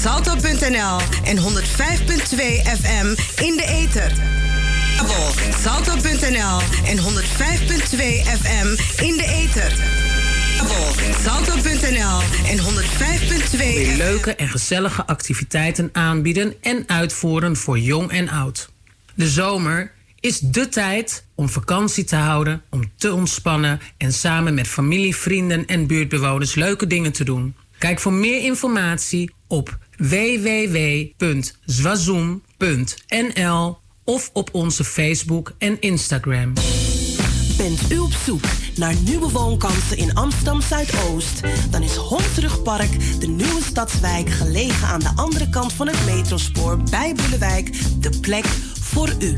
salto.nl en 105.2 FM in de ether. Salto.nl en 105.2 FM in de ether. Salto.nl en 105.2 Weer leuke en gezellige activiteiten aanbieden en uitvoeren voor jong en oud. De zomer is de tijd om vakantie te houden, om te ontspannen en samen met familie, vrienden en buurtbewoners leuke dingen te doen. Kijk voor meer informatie op www.zwazoom.nl of op onze Facebook en Instagram. Bent u op zoek naar nieuwe woonkansen in Amsterdam Zuidoost? Dan is Hondsrugpark, de nieuwe stadswijk gelegen aan de andere kant van het metrospoor bij Boelewijk, de plek voor u.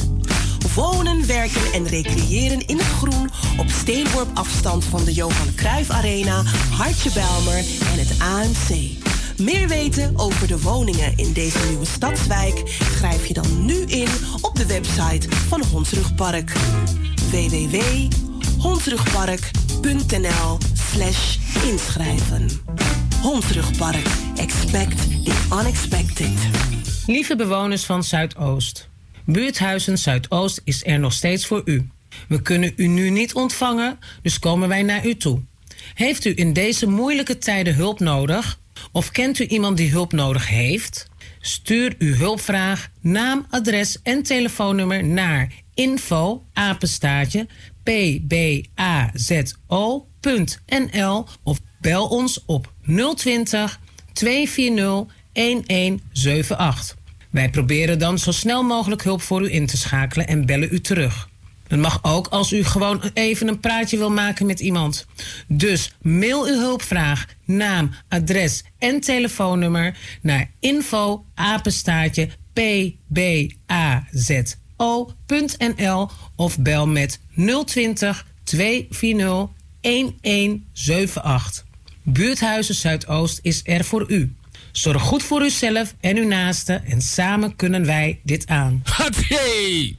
Wonen, werken en recreëren in het groen op steenworp afstand van de Johan Cruijff Arena, Hartje Belmer en het AMC. Meer weten over de woningen in deze nieuwe stadswijk schrijf je dan nu in op de website van Hondsrugpark. www.hondsrugpark.nl slash inschrijven. Hondsrugpark. Expect the unexpected. Lieve bewoners van Zuidoost. Buurthuizen Zuidoost is er nog steeds voor u. We kunnen u nu niet ontvangen, dus komen wij naar u toe. Heeft u in deze moeilijke tijden hulp nodig? Of kent u iemand die hulp nodig heeft? Stuur uw hulpvraag, naam, adres en telefoonnummer naar info apenstaartje pbazo.nl of bel ons op 020 240 1178. Wij proberen dan zo snel mogelijk hulp voor u in te schakelen en bellen u terug. Het mag ook als u gewoon even een praatje wil maken met iemand. Dus mail uw hulpvraag, naam, adres en telefoonnummer naar info pbazo.nl of bel met 020 240 1178. Buurthuizen Zuidoost is er voor u. Zorg goed voor uzelf en uw naasten en samen kunnen wij dit aan. Hey!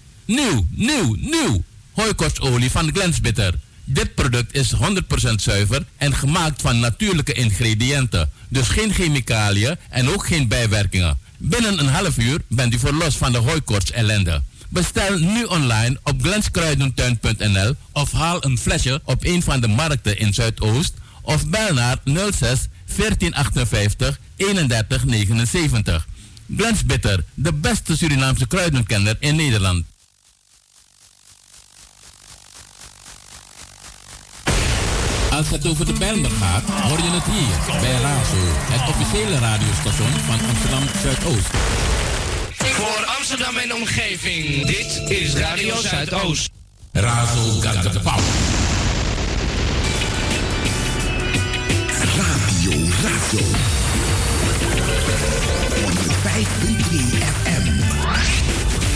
Nieuw, nieuw, nieuw. Hooikortsolie van Glensbitter. Dit product is 100% zuiver en gemaakt van natuurlijke ingrediënten. Dus geen chemicaliën en ook geen bijwerkingen. Binnen een half uur bent u verlost van de hooikorts ellende. Bestel nu online op glenskruidentuin.nl of haal een flesje op een van de markten in Zuidoost of bel naar 06 1458 3179. Glensbitter, de beste Surinaamse kruidenkenner in Nederland. Als het over de Bijlmer gaat, hoor je het hier bij Razo, het officiële radiostation van Amsterdam Zuidoost. Voor Amsterdam en omgeving, dit is Radio Zuidoost. Razo power. Radio, radio. 105.3 FM.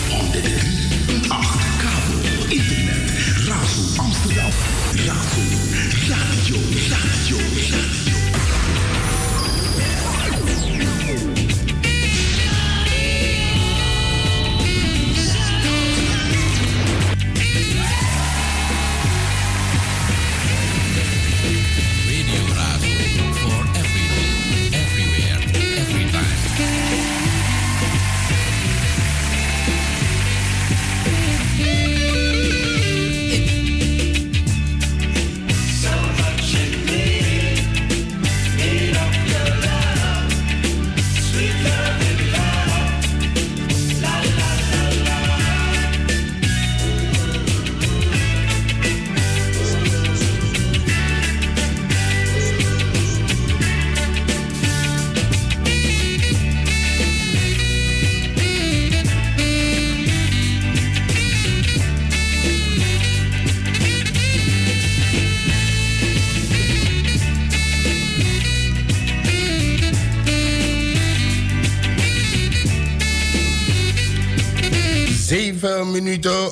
103.8 kabel, internet. Razo Amsterdam. 加速加油加油加油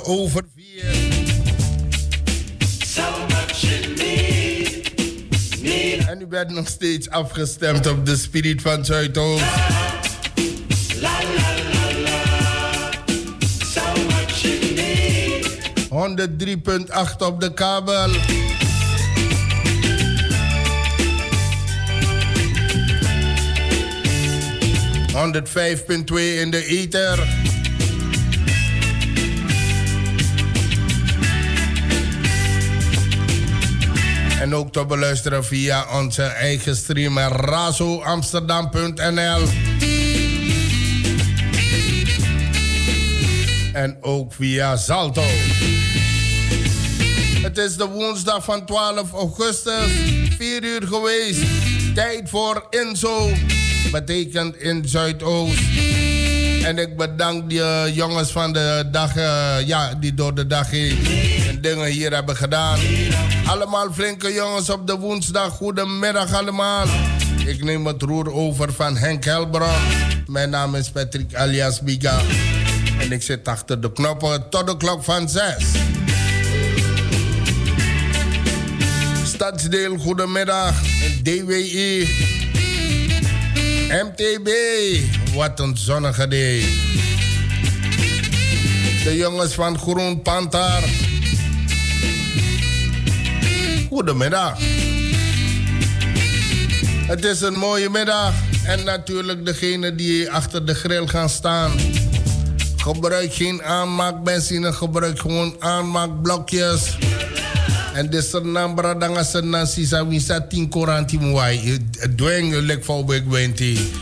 over vier. En u bent nog steeds afgestemd op de spirit van Zuidoost. 103.8 op de kabel. ...105.2 in de ether. En ook te beluisteren via onze eigen streamer razoamsterdam.nl. En ook via Salto. Het is de woensdag van 12 augustus, 4 uur geweest. Tijd voor Inzo, betekent in Zuidoost. En ik bedank de jongens van de dag, uh, ja, die door de dag heen dingen hier hebben gedaan. Allemaal flinke jongens op de woensdag. Goedemiddag allemaal. Ik neem het roer over van Henk Helbron. Mijn naam is Patrick alias Biga. En ik zit achter de knoppen tot de klok van 6. Stadsdeel, goedemiddag. DWI. MTB. Wat een zonnige day. De jongens van Groen Pantar. Goedemiddag. Het is een mooie middag. En natuurlijk degene die achter de grill gaan staan. Gebruik geen aanmaakbenzine, gebruik gewoon aanmaakblokjes. En dit is een nambra dan als een nasi sa wisa tien koranti moai. Dwing lek voor bek wenti.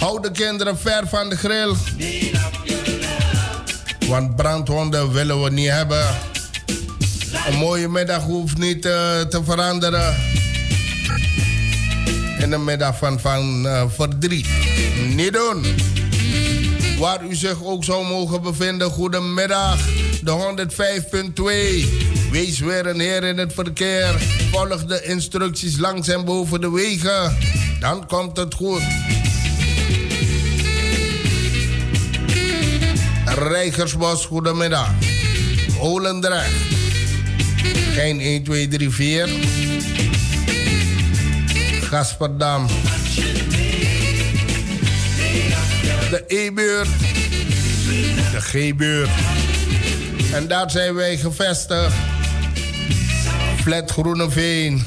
Hou de kinderen ver van de grill. Want brandwonden willen we niet hebben. Een mooie middag hoeft niet uh, te veranderen. In een middag van, van uh, verdriet. Niet doen. Waar u zich ook zou mogen bevinden, goedemiddag. De 105.2. Wees weer een heer in het verkeer. Volg de instructies langs en boven de wegen. Dan komt het goed. Rijgersbos, goedemiddag. Olendrecht. Geen 1, 2, 3, 4. Gasperdam. De E-beurt. De G-beurt. En daar zijn wij gevestigd. Flat Groeneveen.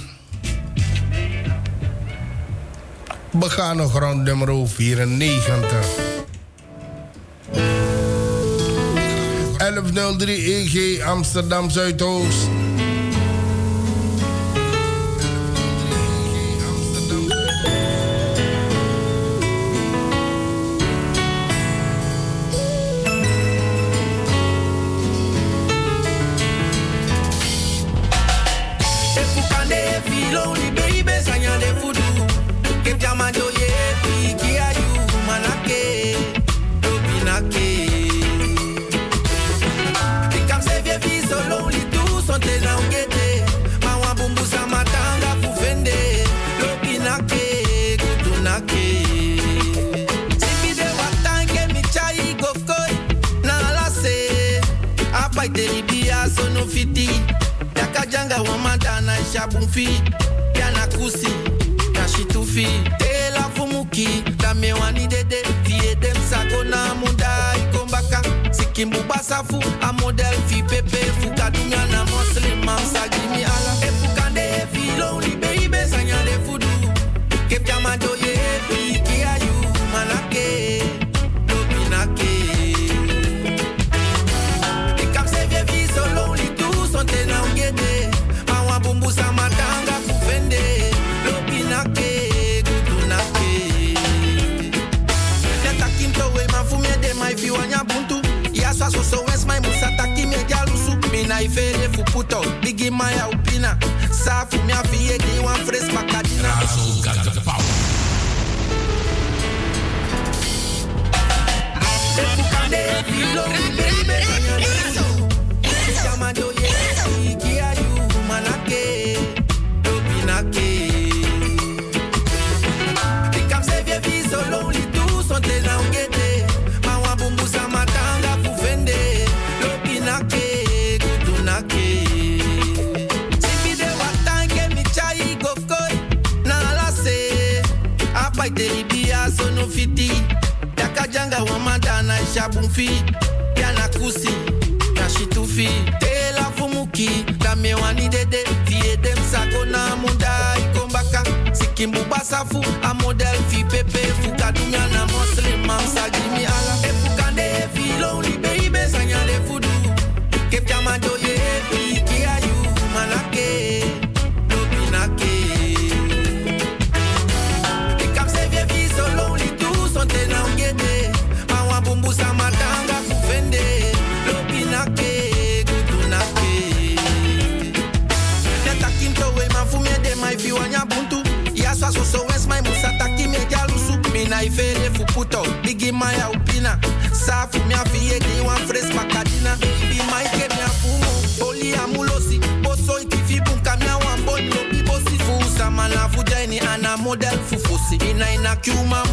Begane grond nummer 94. 1103 EG Amsterdam Zuidoost. Shabumfi yana kusi na shitufi ela fumuki dame wani dede vie dem sago na muda ikombaka sikimbu basafu a model fi pepe fukadunya na muslim am sagimi ala efukande fi lonely baby sanya de fudu kep jamado lusu mina ifere fuputo bigi maya upina safu mia fie ki wan fres makadina Efukande filo baby isha bumfi. Yana kusi, yashi tufi. Tela fumuki, dede. Tie dem sako na munda ikombaka. Sikimbu basafu, a model fi pepe. Fukadunya na muslim, mamsa gimi ala. you my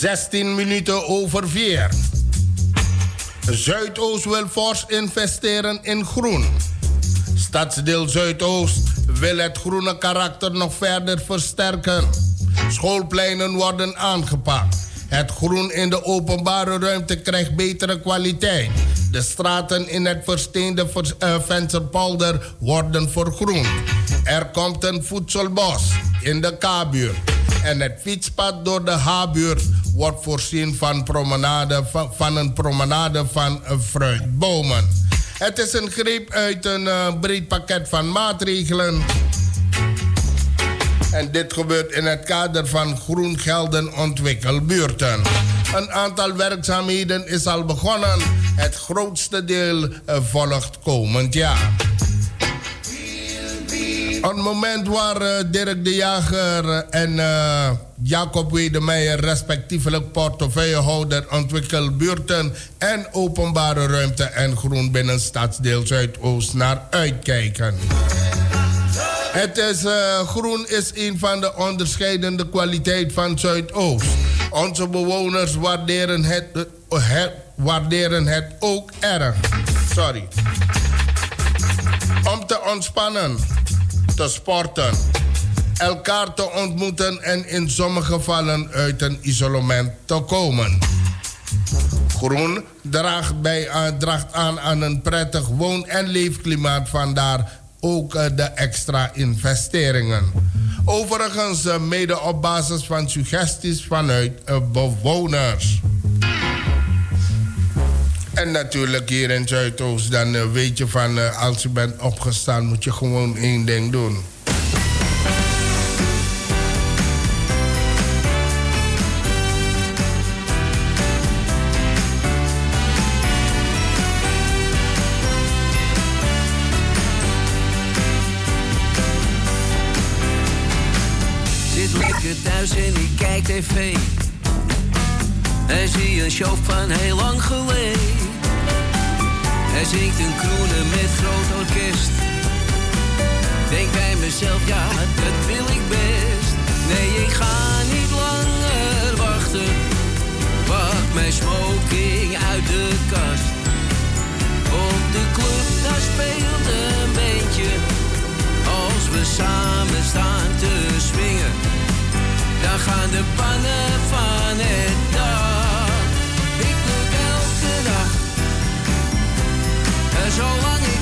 16 minuten over 4. Zuidoost wil fors investeren in groen. Stadsdeel Zuidoost wil het groene karakter nog verder versterken. Schoolpleinen worden aangepakt. Het groen in de openbare ruimte krijgt betere kwaliteit. De straten in het versteende vers, eh, worden vergroen. Er komt een voedselbos in de K-buurt. En het fietspad door de H-buurt wordt voorzien van, promenade, van, een promenade van fruitbomen. Het is een greep uit een eh, breed pakket van maatregelen. En dit gebeurt in het kader van Groen Gelden Ontwikkelbuurten. Een aantal werkzaamheden is al begonnen. Het grootste deel eh, volgt komend jaar. Op het moment waar eh, Dirk de Jager en eh, Jacob Wedemeijer respectievelijk portefeuillehouder ontwikkelbuurten en openbare ruimte en groen binnen stadsdeel Zuidoost naar uitkijken. Het is, eh, groen is een van de onderscheidende kwaliteiten van Zuidoost. Onze bewoners waarderen het, het waarderen het ook erg. Sorry. Om te ontspannen, te sporten, elkaar te ontmoeten en in sommige gevallen uit een isolement te komen. Groen draagt, bij, uh, draagt aan aan een prettig woon- en leefklimaat, vandaar ook uh, de extra investeringen. Overigens, uh, mede op basis van suggesties vanuit bewoners. En natuurlijk hier in Zuidoost, dan weet je van als je bent opgestaan, moet je gewoon één ding doen. tv. En zie een show van heel lang geleden. Hij zingt een kroenen met groot orkest. Denk bij mezelf, ja, dat wil ik best. Nee, ik ga niet langer wachten. Pak mijn smoking uit de kast. Op de club, daar speelt een beentje. Als we samen staan te swingen dan gaan de pannen van het dak. En zolang ik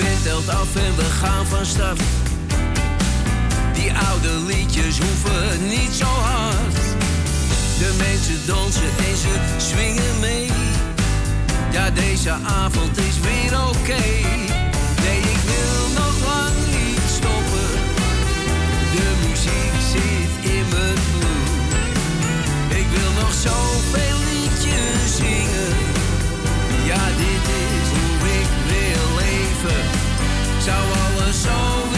Band telt af en we gaan van start. Die oude liedjes hoeven niet zo hard. De mensen dansen en ze swingen mee. Ja, deze avond is weer oké. Nee, ik wil nog lang niet stoppen. De muziek zit in mijn bloed. Ik wil nog zoveel liedjes zingen. Zou alles zo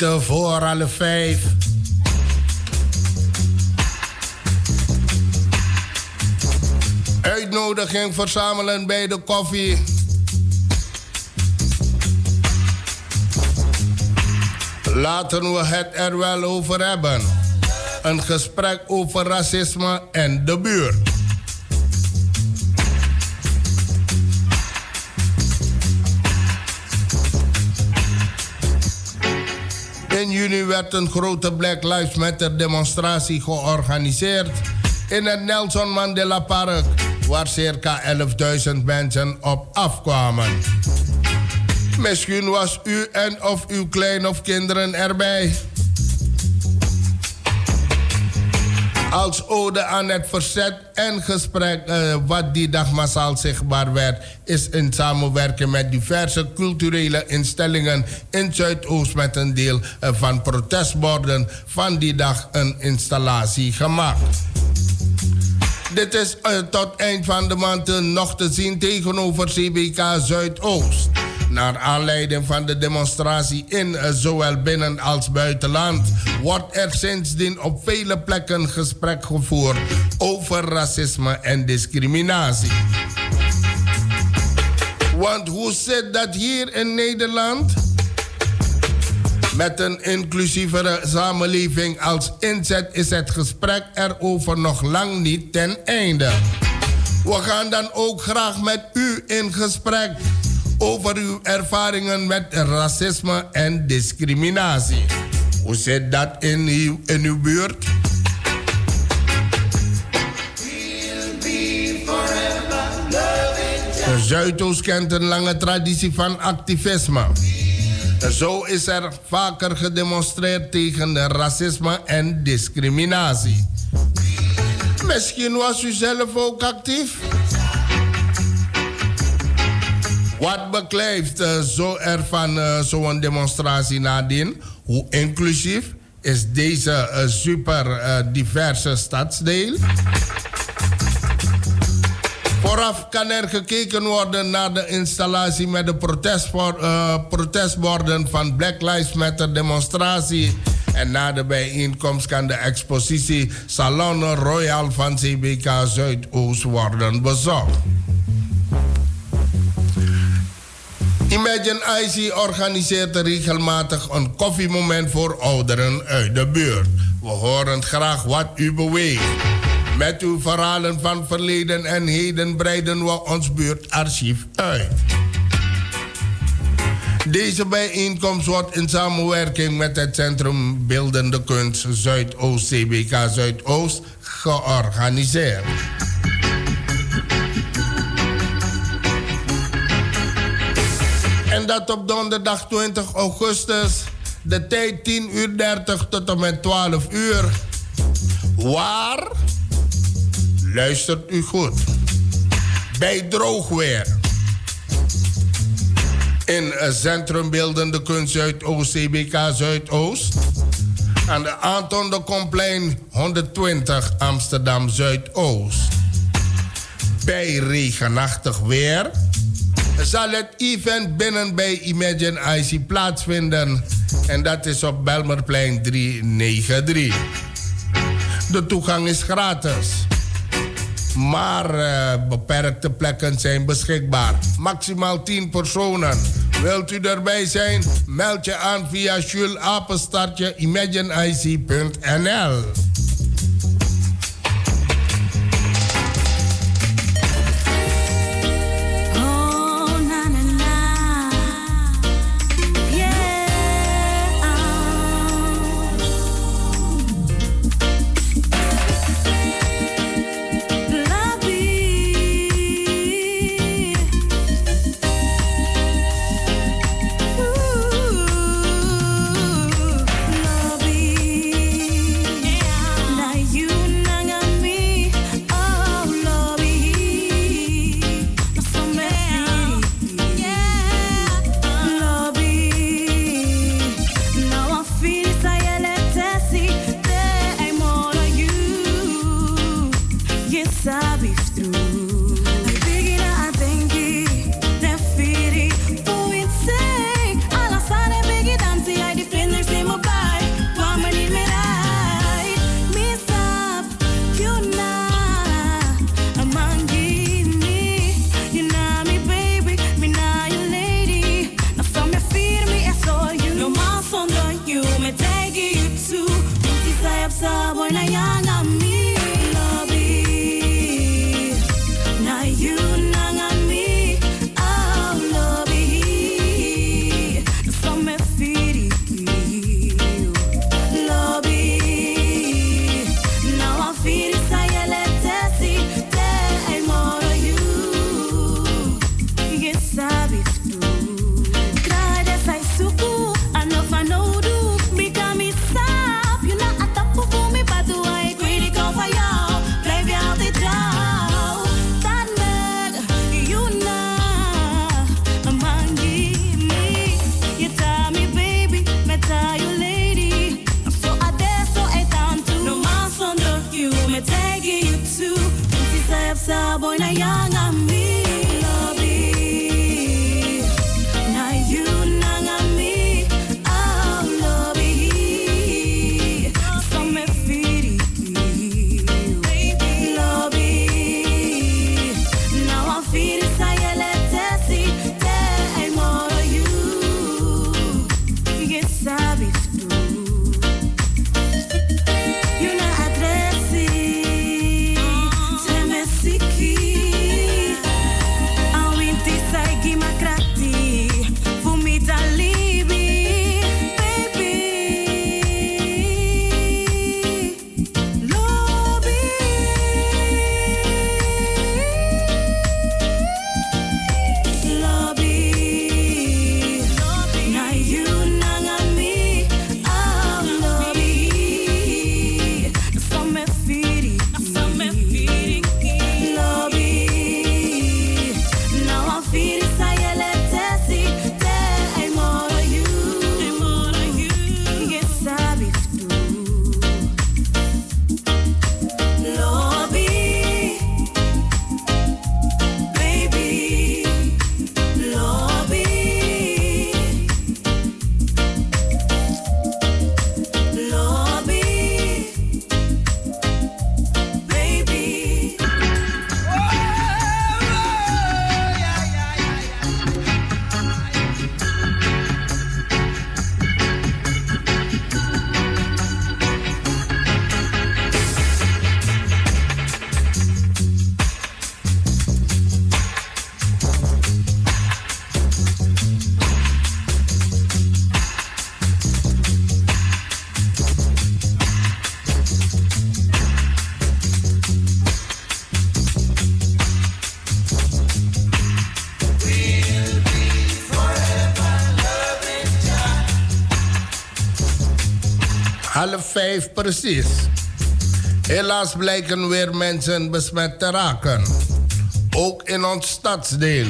voor alle vijf. Uitnodiging verzamelen bij de koffie. Laten we het er wel over hebben. Een gesprek over racisme en de buurt. Werd een grote Black Lives Matter demonstratie georganiseerd in het Nelson Mandela Park, waar circa 11.000 mensen op afkwamen. Misschien was u en of uw klein of kinderen erbij. Als ode aan het verzet en gesprek uh, wat die dag massaal zichtbaar werd, is in samenwerking met diverse culturele instellingen in Zuidoost met een deel uh, van protestborden van die dag een installatie gemaakt. Dit is uh, tot eind van de maand nog te zien tegenover CBK Zuidoost. Naar aanleiding van de demonstratie in uh, zowel binnen als buitenland wordt er sindsdien op vele plekken gesprek gevoerd over racisme en discriminatie. Want hoe zit dat hier in Nederland? Met een inclusievere samenleving als inzet is het gesprek erover nog lang niet ten einde. We gaan dan ook graag met u in gesprek over uw ervaringen met racisme en discriminatie. Hoe zit dat in uw, in uw buurt? Zuidoost kent een lange traditie van activisme. Zo is er vaker gedemonstreerd tegen racisme en discriminatie. Misschien was u zelf ook actief? Wat beklijft uh, zo er van uh, zo'n demonstratie nadien? Hoe inclusief is deze uh, super diverse stadsdeel? Vooraf kan er gekeken worden naar de installatie met de protestborden van Black Lives Matter demonstratie. En na de bijeenkomst kan de expositie Salon Royal van CBK Zuidoost worden bezocht. Imagine IC organiseert regelmatig een koffiemoment voor ouderen uit de buurt. We horen graag wat u beweegt. Met uw verhalen van verleden en heden breiden we ons buurtarchief uit. Deze bijeenkomst wordt in samenwerking met het Centrum Beeldende Kunst Zuidoost CBK Zuidoost georganiseerd. Dat op donderdag 20 augustus, de tijd 10 uur 30 tot en met 12 uur. Waar? Luistert u goed. Bij droogweer. In het Centrum Beeldende Kunst Zuidoost, CBK Zuidoost. Aan de Anton de Komplein 120 Amsterdam Zuidoost. Bij regenachtig weer zal het event binnen bij Imagine IC plaatsvinden. En dat is op Belmerplein 393. De toegang is gratis. Maar uh, beperkte plekken zijn beschikbaar. Maximaal 10 personen. Wilt u erbij zijn? Meld je aan via Jules Apenstartje imagineic.nl. vijf precies. Helaas blijken weer mensen besmet te raken. Ook in ons stadsdeel.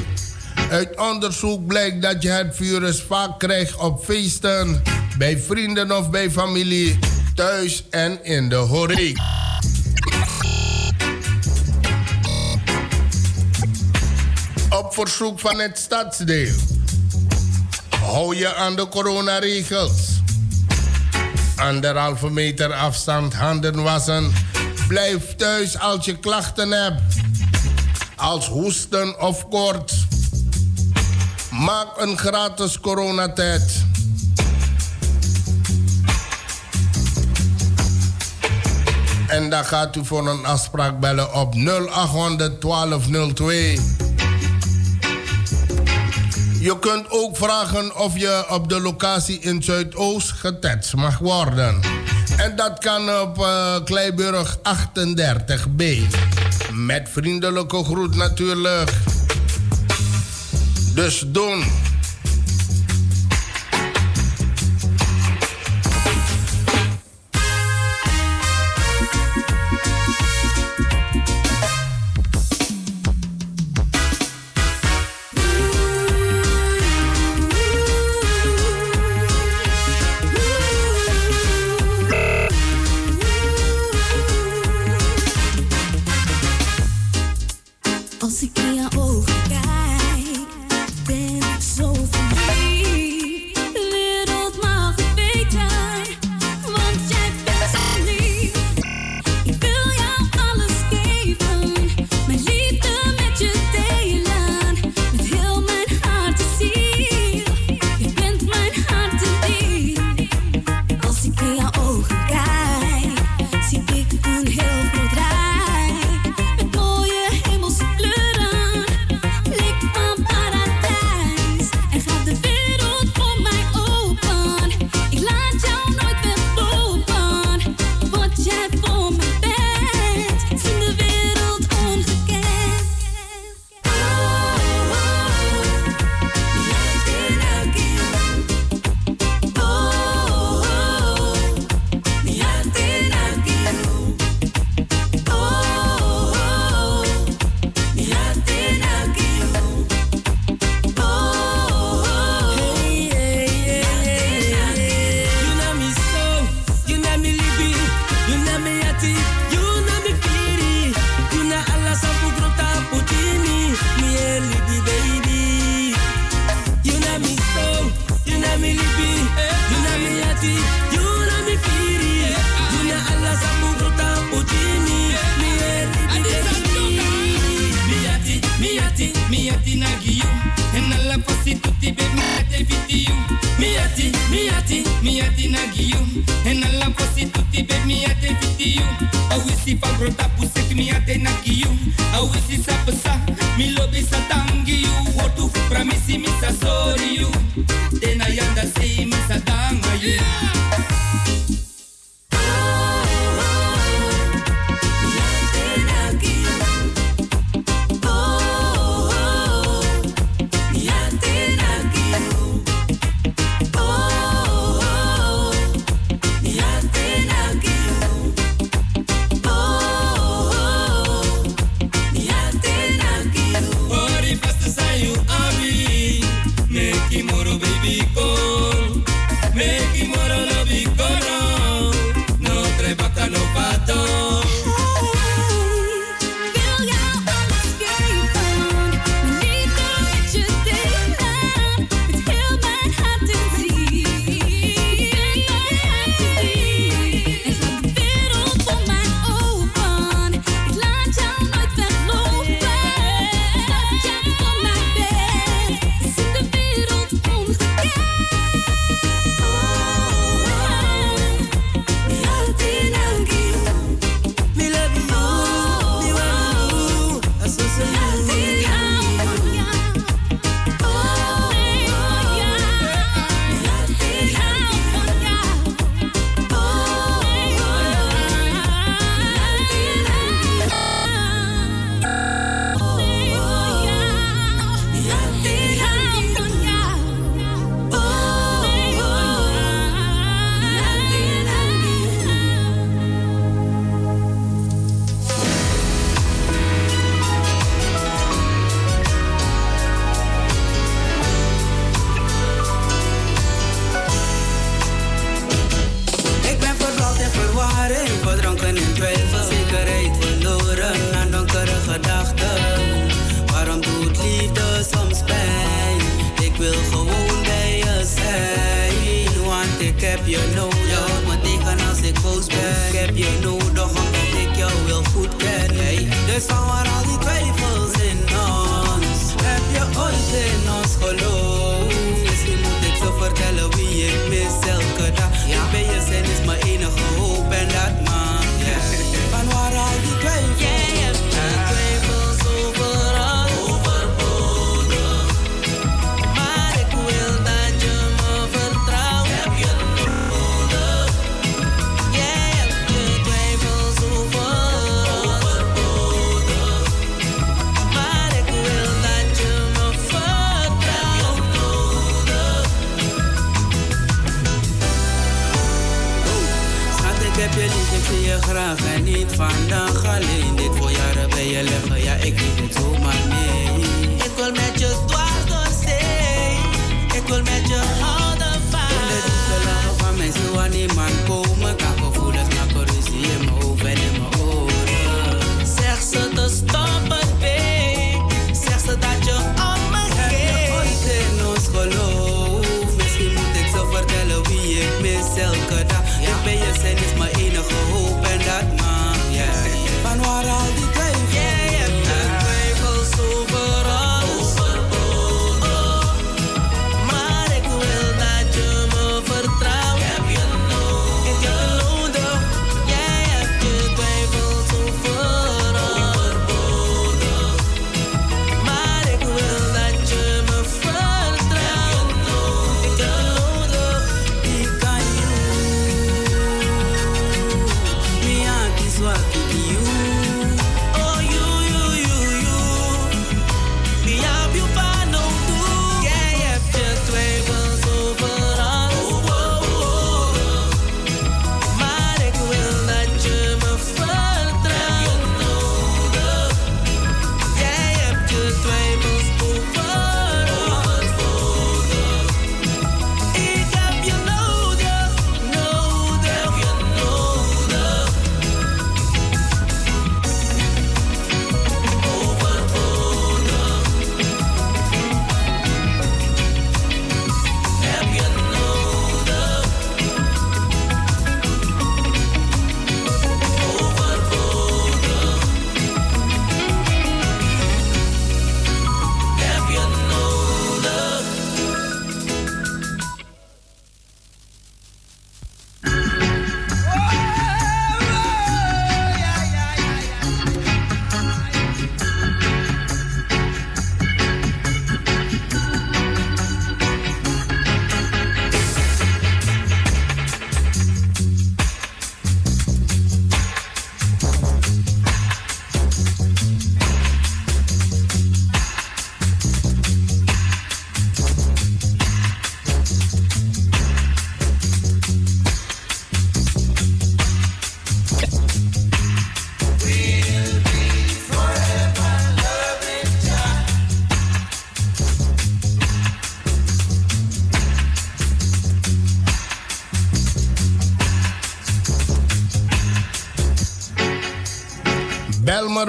Uit onderzoek blijkt dat je het virus vaak krijgt op feesten, bij vrienden of bij familie, thuis en in de horeca. Op verzoek van het stadsdeel. Hou je aan de coronaregels. Anderhalve meter afstand, handen wassen. Blijf thuis als je klachten hebt. Als hoesten of koorts. Maak een gratis coronatest. En dan gaat u voor een afspraak bellen op 0800 1202. Je kunt ook vragen of je op de locatie in Zuidoost getest mag worden. En dat kan op uh, Kleiburg 38b. Met vriendelijke groet natuurlijk. Dus doen.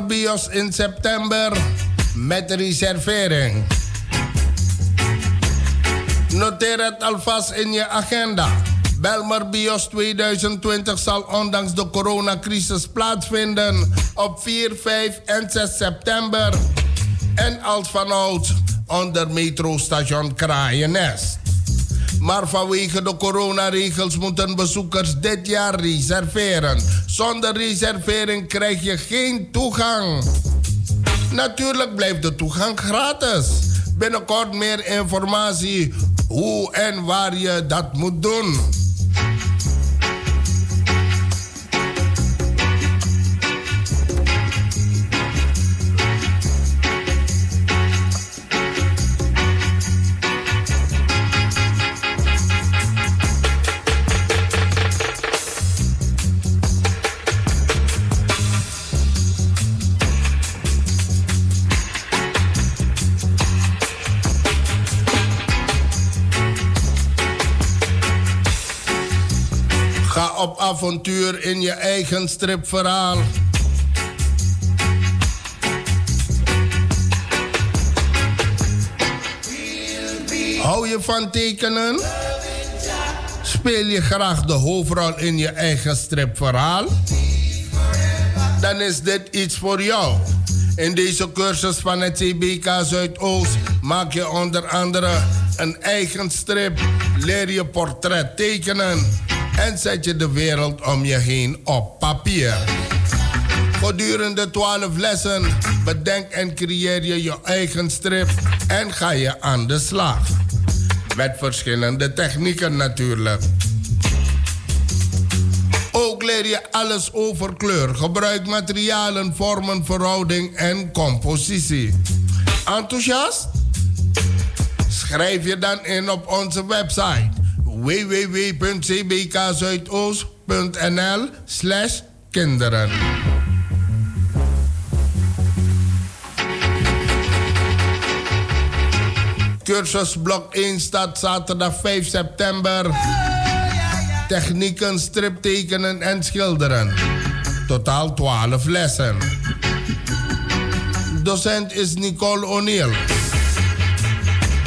over in september met reservering. Noteer het alvast in je agenda. Belmer BIOS 2020 zal ondanks de coronacrisis plaatsvinden op 4, 5 en 6 september. En als vanouds onder metrostation Kraaienest. Maar vanwege de coronaregels moeten bezoekers dit jaar reserveren. Zonder reservering krijg je geen toegang. Natuurlijk blijft de toegang gratis. Binnenkort meer informatie hoe en waar je dat moet doen. avontuur in je eigen stripverhaal. Hou je van tekenen? Speel je graag de hoofdrol in je eigen stripverhaal? Dan is dit iets voor jou. In deze cursus van het CBK Zuidoost maak je onder andere een eigen strip, leer je portret tekenen en zet je de wereld om je heen op papier. Gedurende 12 lessen bedenk en creëer je je eigen strip en ga je aan de slag. Met verschillende technieken natuurlijk. Ook leer je alles over kleur, gebruikmaterialen, vormen, verhouding en compositie. Enthousiast? Schrijf je dan in op onze website www.cbkzuidoost.nl slash kinderen. Cursus blok 1 staat zaterdag 5 september. Technieken, striptekenen en schilderen. Totaal 12 lessen. Docent is Nicole O'Neill.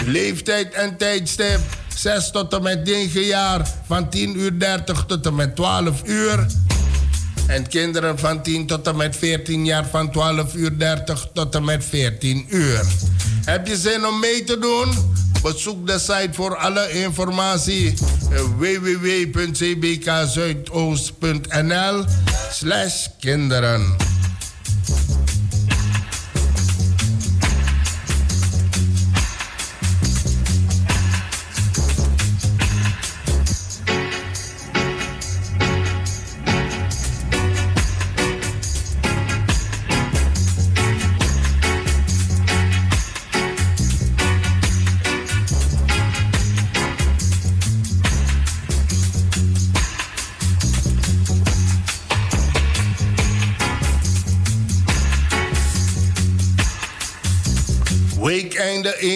Leeftijd en tijdstip 6 tot en met 9 jaar van 10 uur 30 tot en met 12 uur. En kinderen van 10 tot en met 14 jaar van 12 uur 30 tot en met 14 uur. Heb je zin om mee te doen? Bezoek de site voor alle informatie www.cbkzuidoost.nl slash kinderen.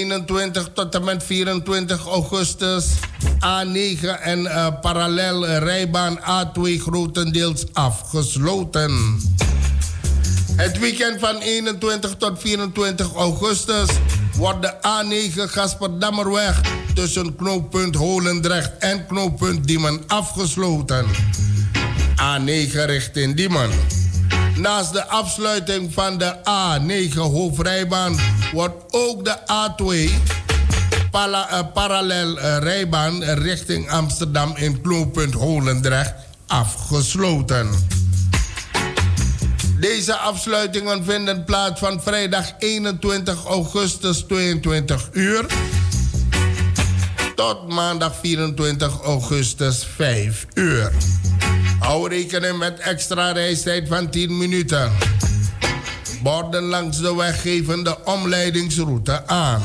21 tot en met 24 augustus. A9 en uh, parallel rijbaan A2 grotendeels afgesloten. Het weekend van 21 tot 24 augustus wordt de A9 Gasperdammerweg tussen knooppunt Holendrecht en knooppunt Diemen afgesloten. A9 richting Diemen. Naast de afsluiting van de A9 hoofdrijbaan wordt ook de A2 pala, uh, parallel uh, rijbaan richting Amsterdam in knooppunt Holendrecht afgesloten. Deze afsluitingen vinden plaats van vrijdag 21 augustus 22 uur tot maandag 24 augustus 5 uur. Hou rekening met extra reistijd van 10 minuten. Borden langs de weg geven de omleidingsroute aan.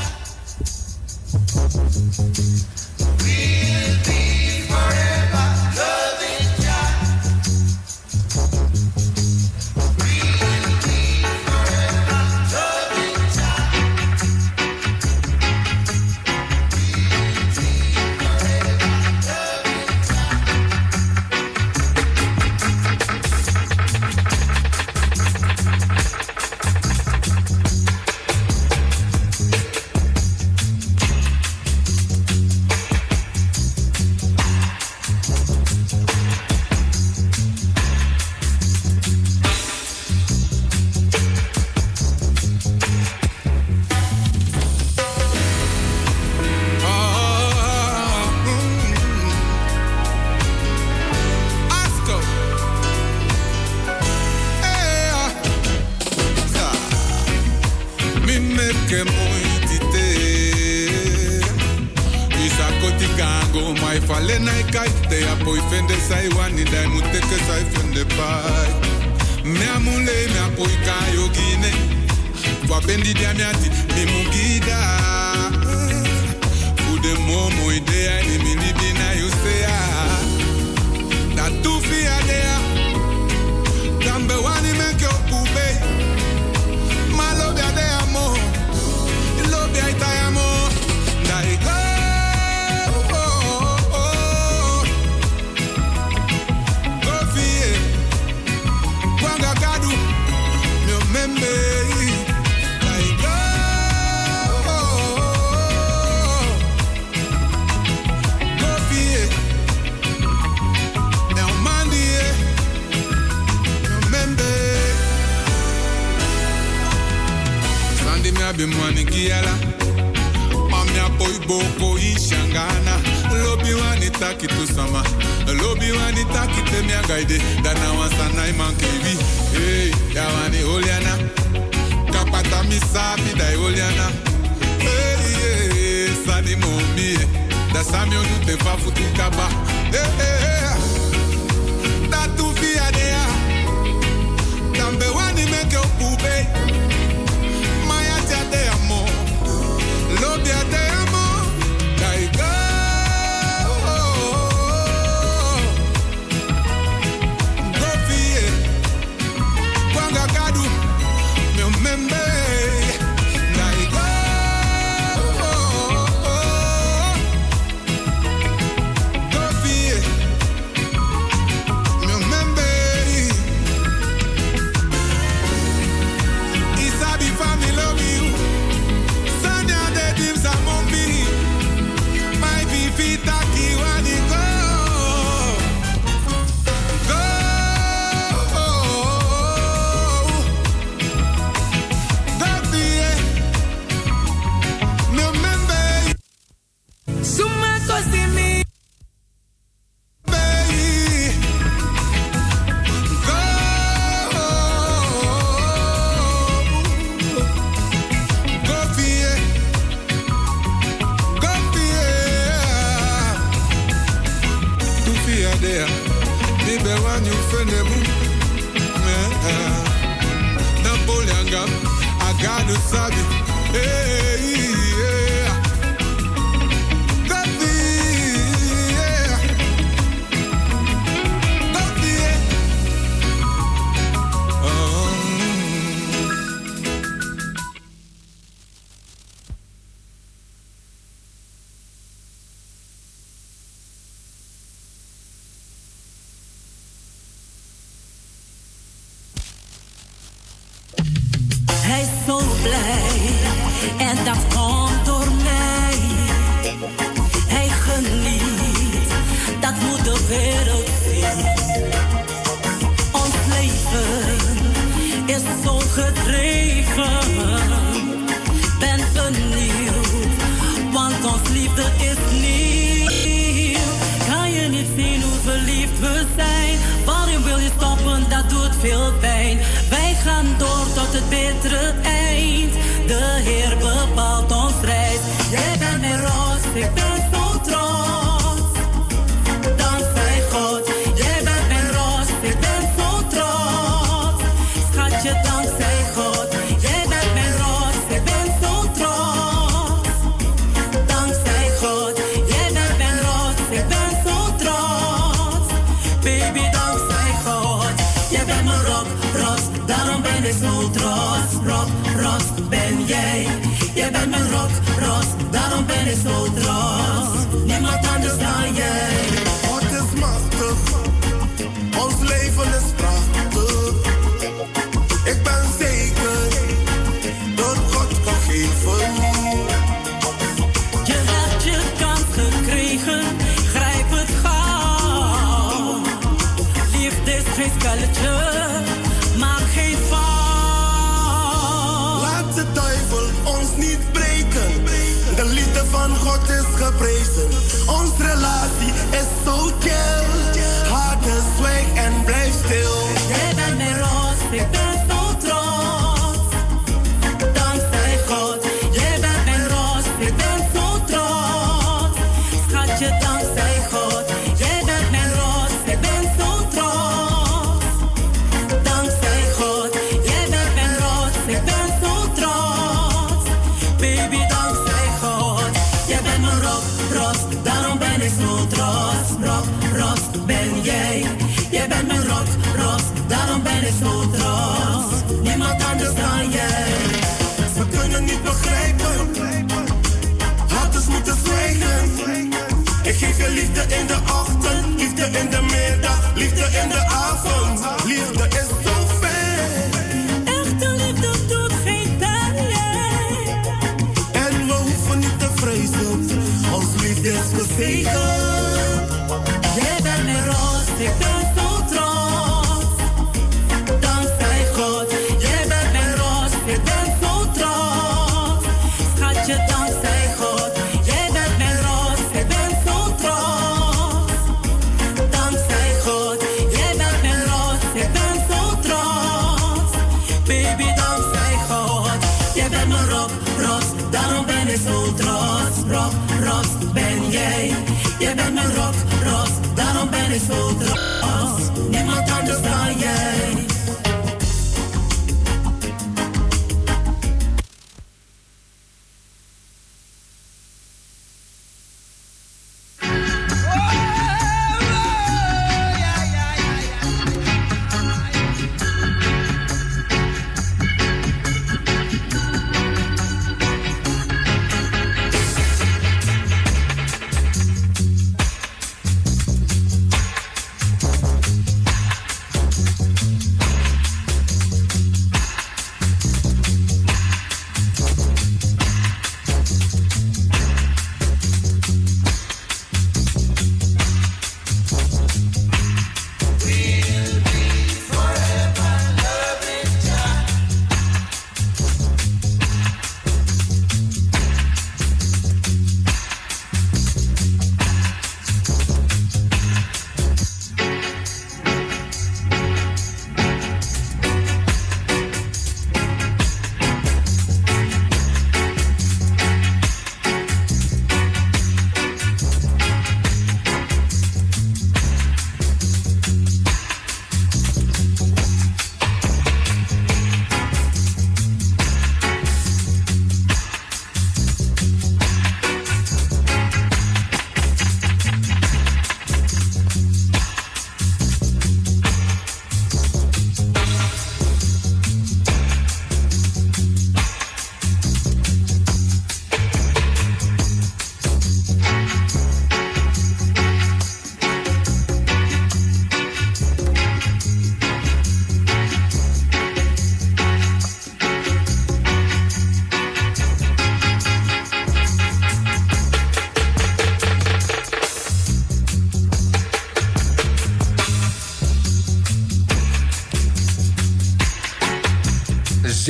eres otro. In de es otra.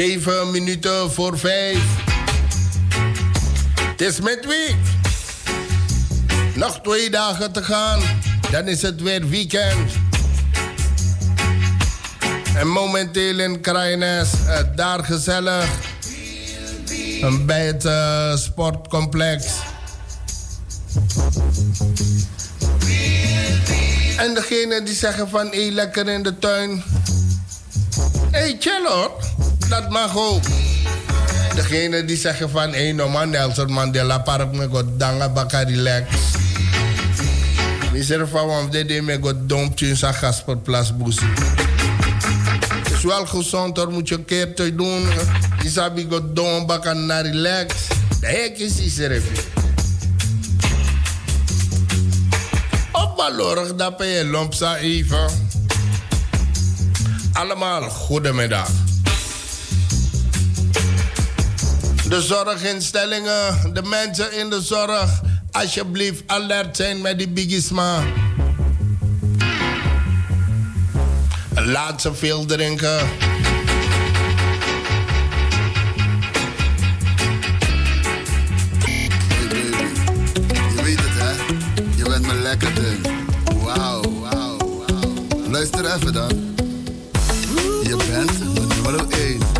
Zeven minuten voor vijf. Het is midweek. Nog twee dagen te gaan. Dan is het weer weekend. En momenteel in Kraaienest, uh, daar gezellig. Bij het uh, sportcomplex. En degene die zeggen van, hé, lekker in de tuin. Hé, hey, chill hoor. Dat mag ook. Degene die zeggen van, hé, hey, man, Nelson Mandela Park, me go danga baka relax. Zeggen van, want dit deed me go dompje in zijn Gasperplas. Het is wel gezond hoor, moet je een keer te doen. Je sabi go dom baka na relax. De hek is. Op balorg, dat ben je lompsa even. Allemaal goedemiddag. De zorginstellingen, de mensen in de zorg, alsjeblieft alert zijn met die bigisma. Laat ze veel drinken. Je weet het, hè? Je bent me lekker ding. Wauw, wauw, wauw. Luister even dan. Je bent nummer 1.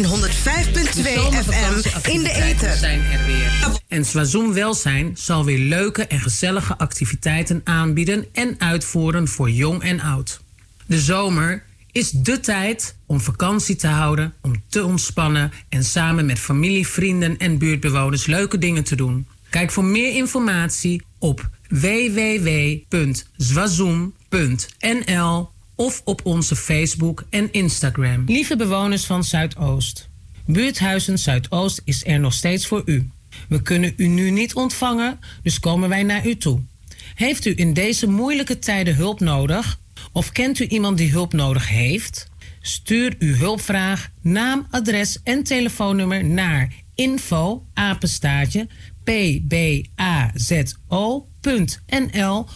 En 105.2 FM in de ether. zijn er weer. En Swazoom Welzijn zal weer leuke en gezellige activiteiten aanbieden en uitvoeren voor jong en oud. De zomer is de tijd om vakantie te houden, om te ontspannen en samen met familie, vrienden en buurtbewoners leuke dingen te doen. Kijk voor meer informatie op www.zwazoom.nl of op onze Facebook en Instagram. Lieve bewoners van Zuidoost. Buurthuizen Zuidoost is er nog steeds voor u. We kunnen u nu niet ontvangen, dus komen wij naar u toe. Heeft u in deze moeilijke tijden hulp nodig? Of kent u iemand die hulp nodig heeft? Stuur uw hulpvraag, naam, adres en telefoonnummer naar info apenstaartje pbazo.nl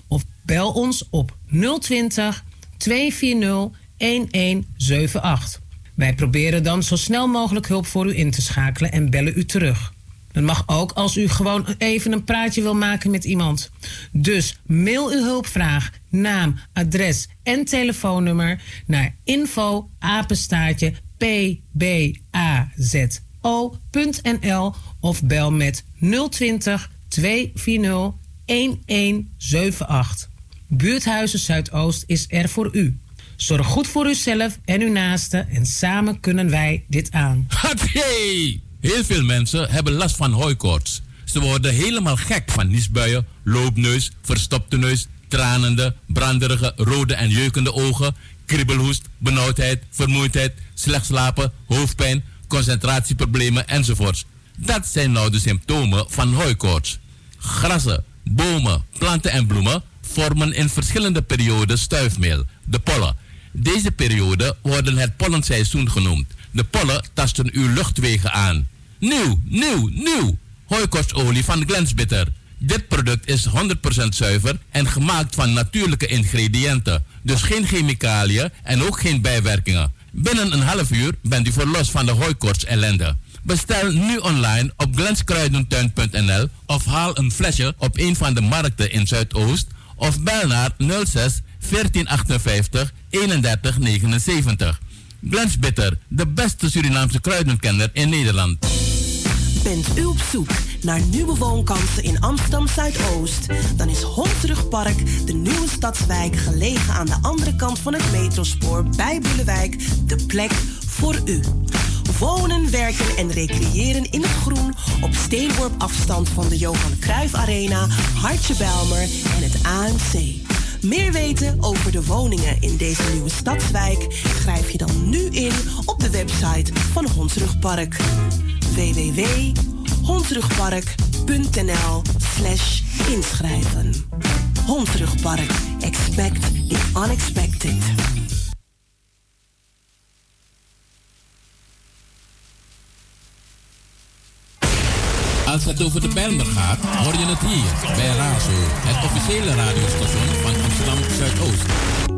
of bel ons op 020 240 1178. Wij proberen dan zo snel mogelijk hulp voor u in te schakelen en bellen u terug. Dat mag ook als u gewoon even een praatje wil maken met iemand. Dus mail uw hulpvraag, naam, adres en telefoonnummer naar info pbazo.nl of bel met 020 240 1178. Buurthuizen Zuidoost is er voor u. Zorg goed voor uzelf en uw naasten en samen kunnen wij dit aan. Hey! Heel veel mensen hebben last van hooikoorts. Ze worden helemaal gek van niesbuien, loopneus, verstopte neus, tranende, branderige, rode en jeukende ogen, kriebelhoest, benauwdheid, vermoeidheid, slecht slapen, hoofdpijn, concentratieproblemen enzovoorts. Dat zijn nou de symptomen van hooikoorts. Grassen, bomen, planten en bloemen vormen in verschillende perioden stuifmeel, de pollen. Deze periode worden het pollenseizoen genoemd. De pollen tasten uw luchtwegen aan. Nieuw, nieuw, nieuw! Hooikostolie van Glensbitter. Dit product is 100% zuiver en gemaakt van natuurlijke ingrediënten. Dus geen chemicaliën en ook geen bijwerkingen. Binnen een half uur bent u verlost van de hooikorts ellende. Bestel nu online op glenskruidentuin.nl of haal een flesje op een van de markten in Zuidoost of bel naar 06 1458 3179. Glens Bitter, de beste Surinaamse kruidenkender in Nederland. Bent u op zoek naar nieuwe woonkansen in Amsterdam Zuidoost? Dan is Hondsrugpark, de nieuwe stadswijk, gelegen aan de andere kant van het metrospoor bij Boelewijk, de plek voor u. Wonen, werken en recreëren in het groen op steenworp afstand van de Johan Cruijff Arena, Hartje Belmer en het ANC. Meer weten over de woningen in deze nieuwe stadswijk schrijf je dan nu in op de website van Hondsrugpark. www.hondsrugpark.nl/slash inschrijven. Hondsrugpark. Expect the unexpected. Als het over de Bijlmer gaat, hoor je het hier bij Razo, het officiële radiostation van Amsterdam Zuidoost.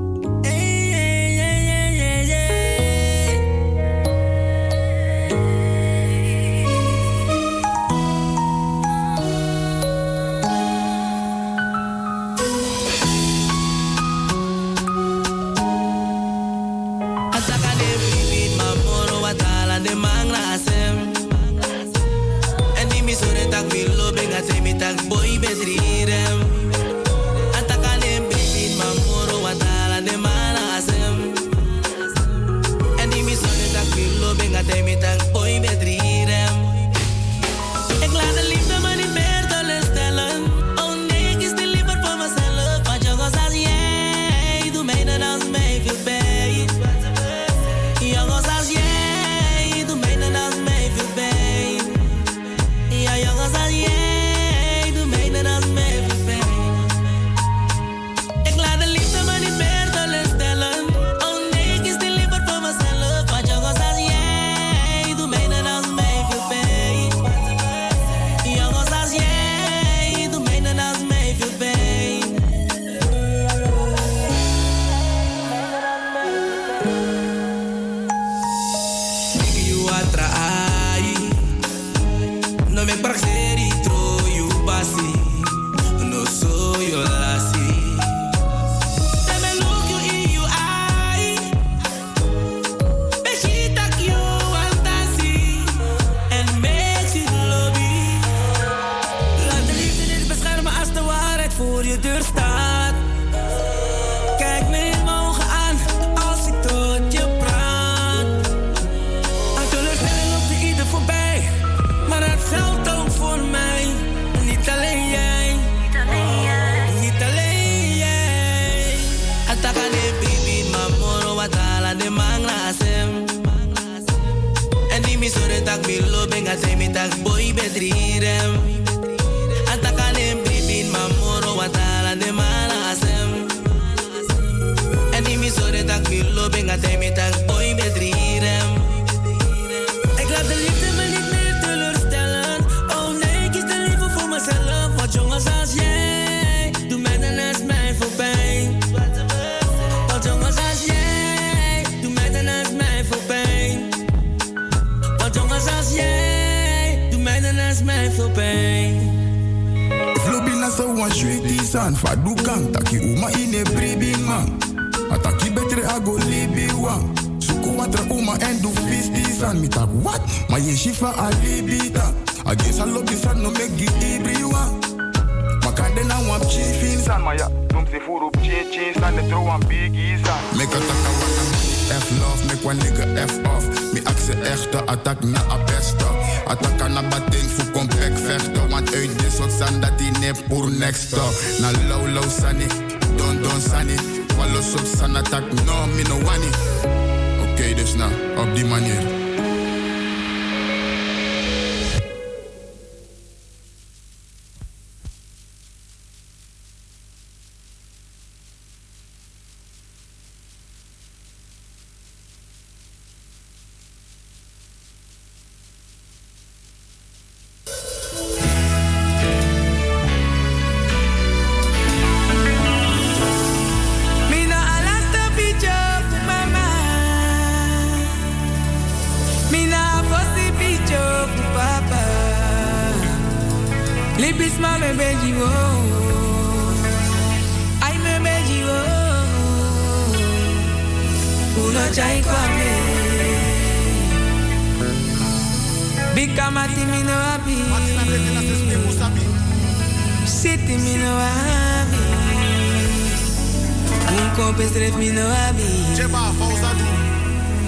Un kopes ref mino abi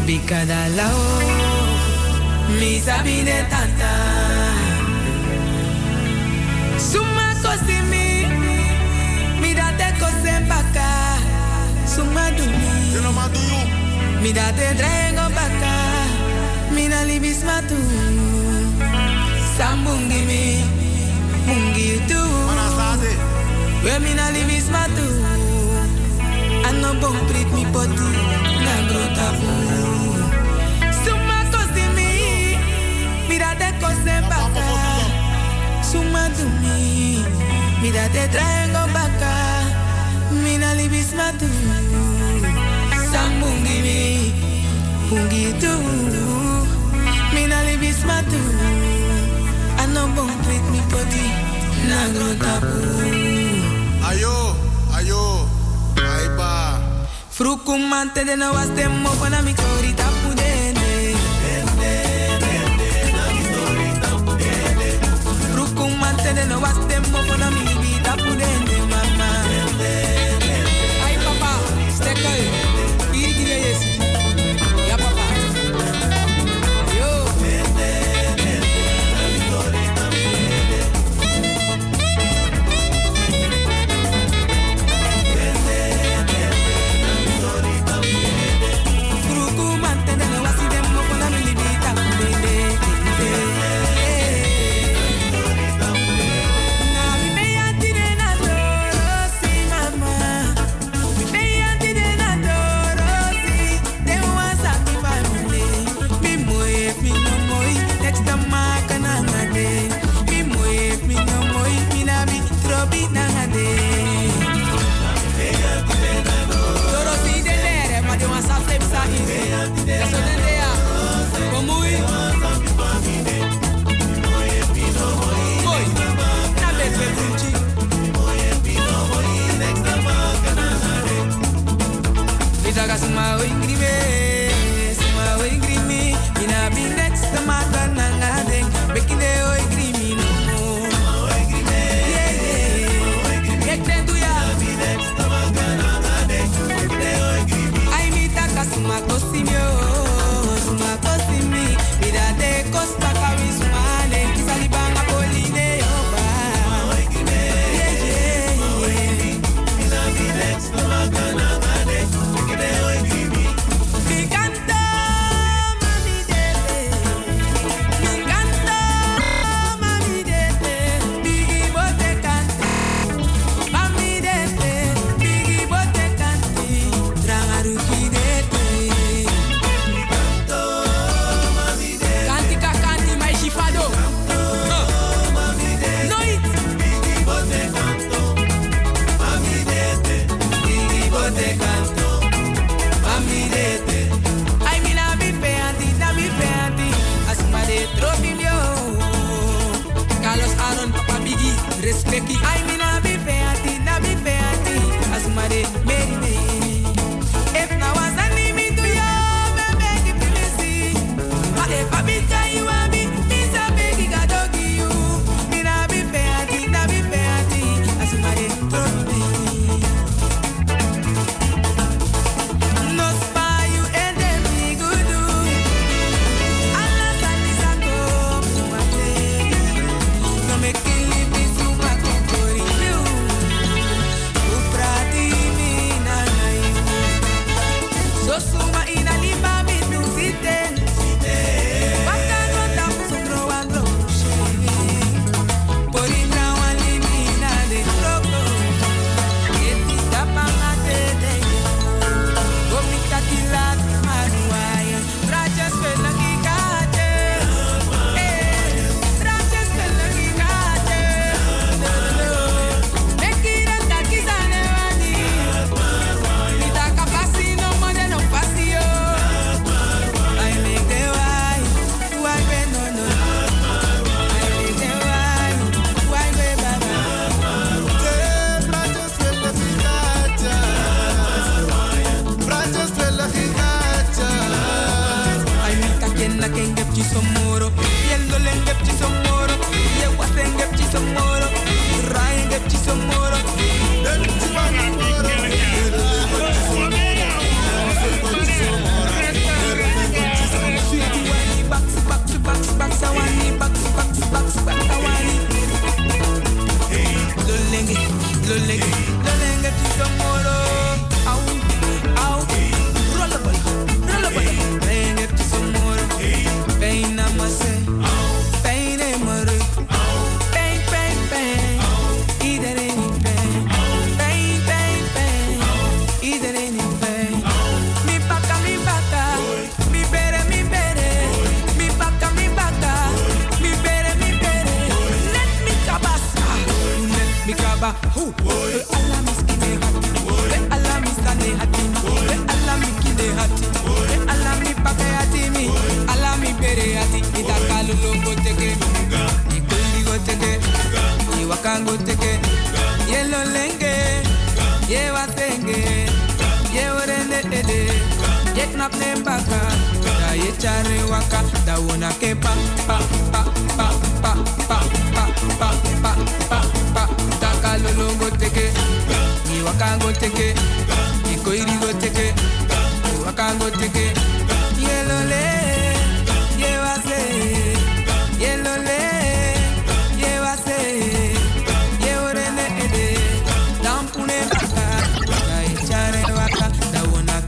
Bika da lao Mi sabi de tanta Suma kosi mi Mi date kose baka Suma dumi Mi date drengo baka Mi na libis matu Sambungi mi Mungi tu. We mi na libis matu Ano bong prit mi poti Na grota pu Suma kosi mi Mi date kose baka Suma dumi Mi date drengo baka Mi na libis matu Sambungi mi Pungi tu. Mina libis matu Ano bong prit mi poti Na grota pu Ayo. Frukumante de no was dem mo pana mi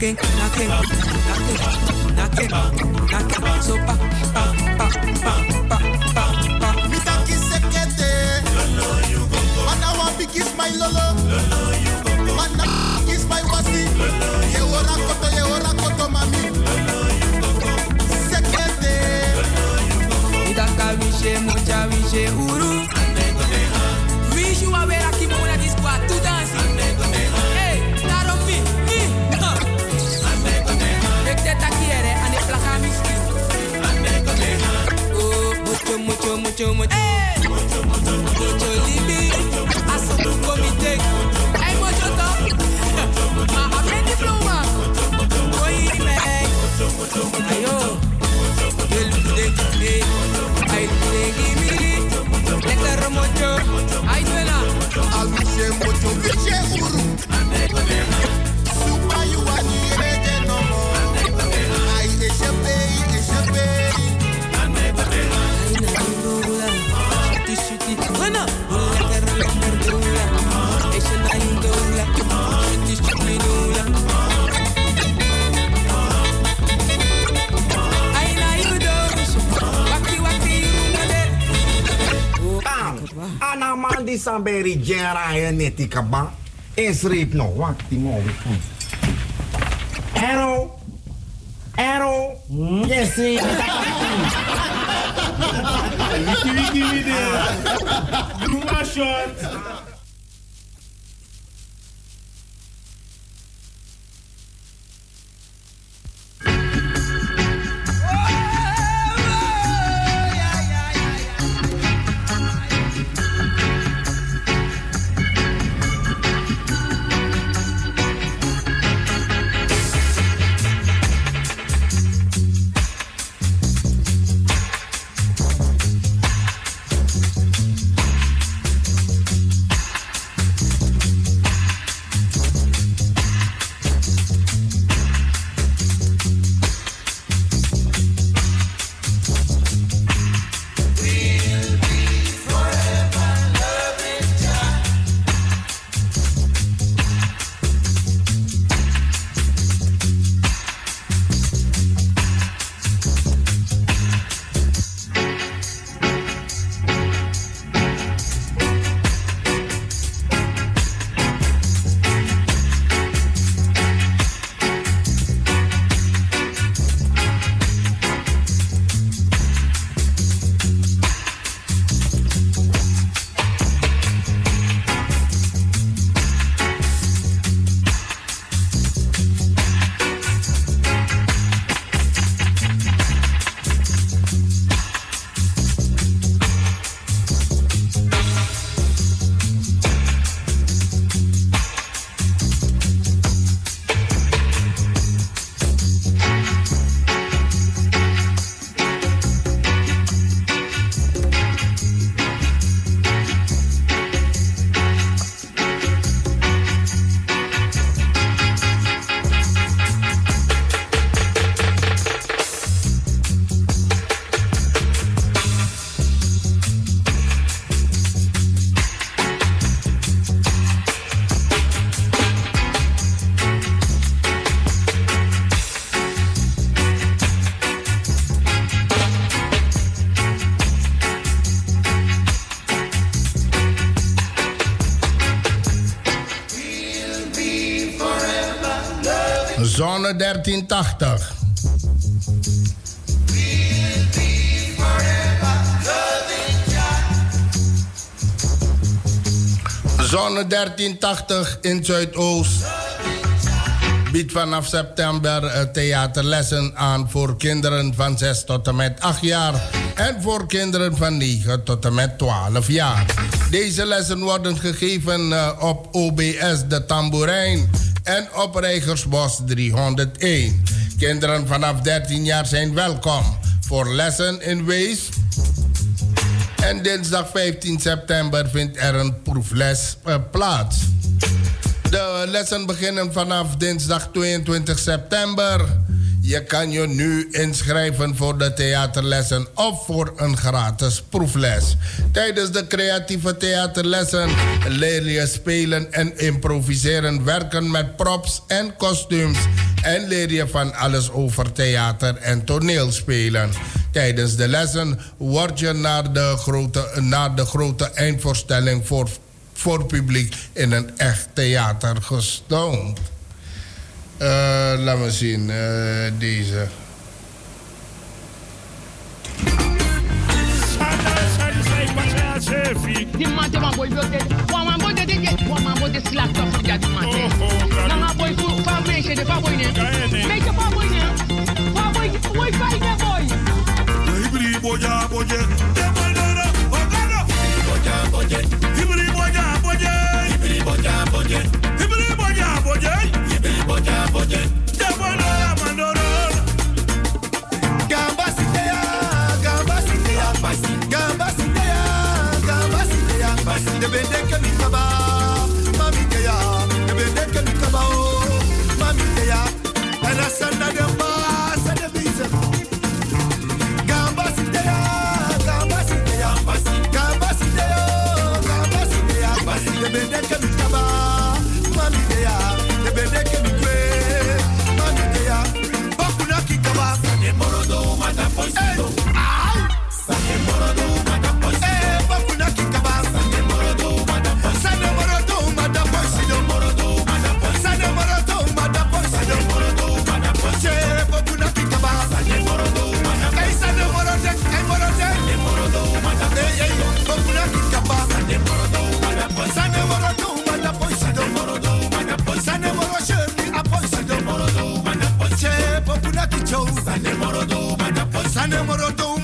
knocking, knocking, knocking, knocking, knocking. So pa, pa, pa, pa, pa, pa, pa. Me taki sekete. Lolo you go go. Man I want to kiss my lolo. Lolo you go go. Man I kiss my wasi. Lolo you go go. Ye ora koto, ye ora koto, mami. Lolo you go go. Sekete. Lolo you go go. Me taka wishe, mocha uru. mucho, mucho, mucho. Hey. Mocho, mocho, mocho, libi. Aso tu comité. Me. Give me. Di samberi jera ya neti kaba. Esrip no wakti mo wiku. Ero. Ero. Yes, eh. Zonne 1380 in Zuidoost. Biedt vanaf september eh, theaterlessen aan voor kinderen van 6 tot en met 8 jaar en voor kinderen van 9 tot en met 12 jaar. Deze lessen worden gegeven eh, op OBS de Tamboerijn en op Rijgersbos 301. Kinderen vanaf 13 jaar zijn welkom voor lessen in Wees. En dinsdag 15 september vindt er een proefles uh, plaats. De lessen beginnen vanaf dinsdag 22 september. Je kan je nu inschrijven voor de theaterlessen of voor een gratis proefles. Tijdens de creatieve theaterlessen leer je spelen en improviseren, werken met props en kostuums en leer je van alles over theater en toneelspelen. Tijdens de lessen word je naar de grote, naar de grote eindvoorstelling voor voor publiek in een echt theater gestoomd. Uh, laat me zien, uh, deze. The man boy one man boy one man boy slack that man boy boy boy ne make a boy ne boy boy boy. Boy Baby, they can Sane morodo mata poisito Sane morodo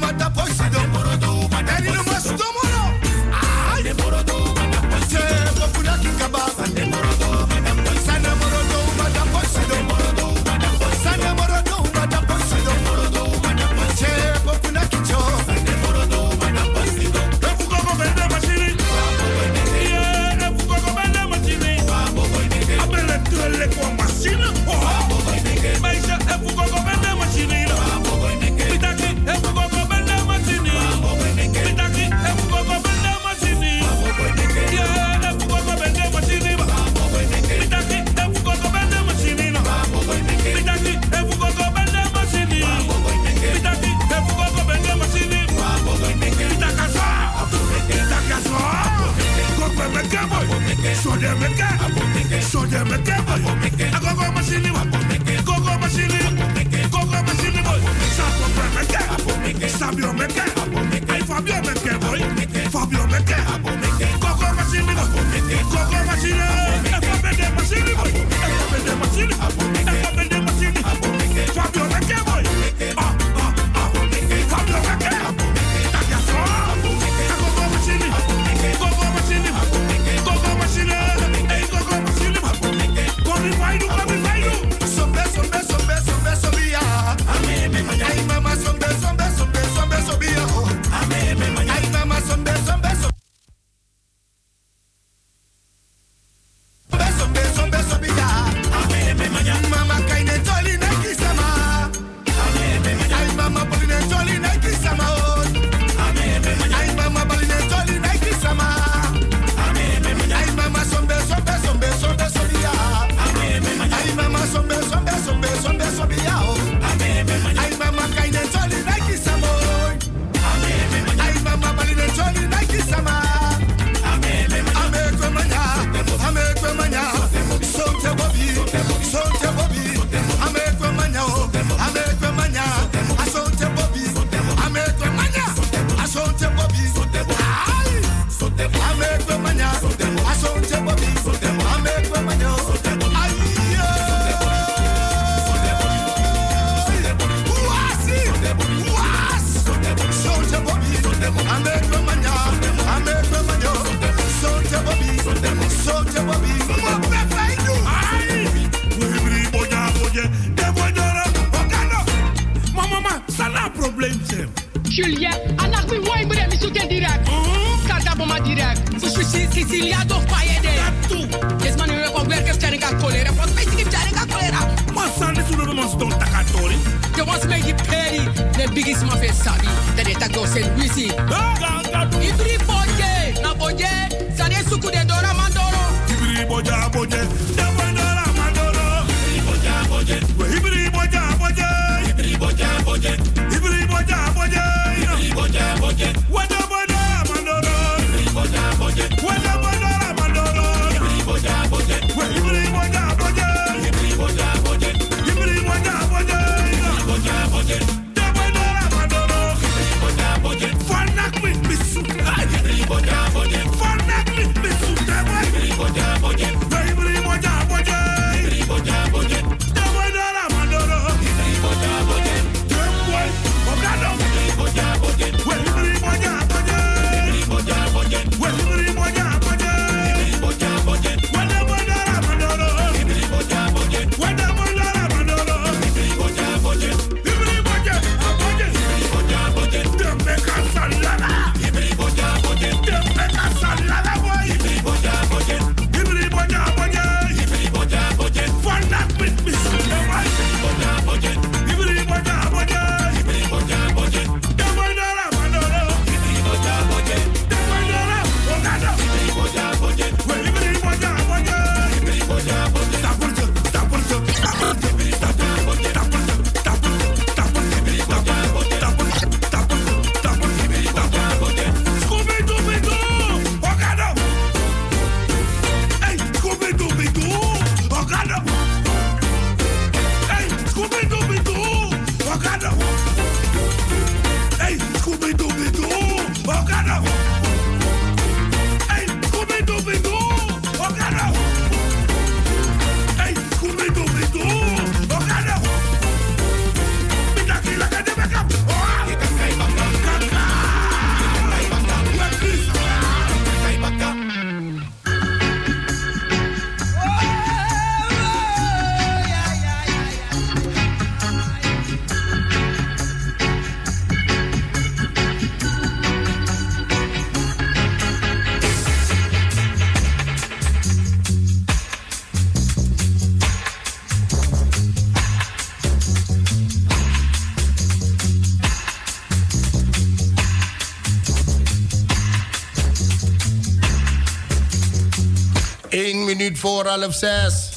Voor half zes.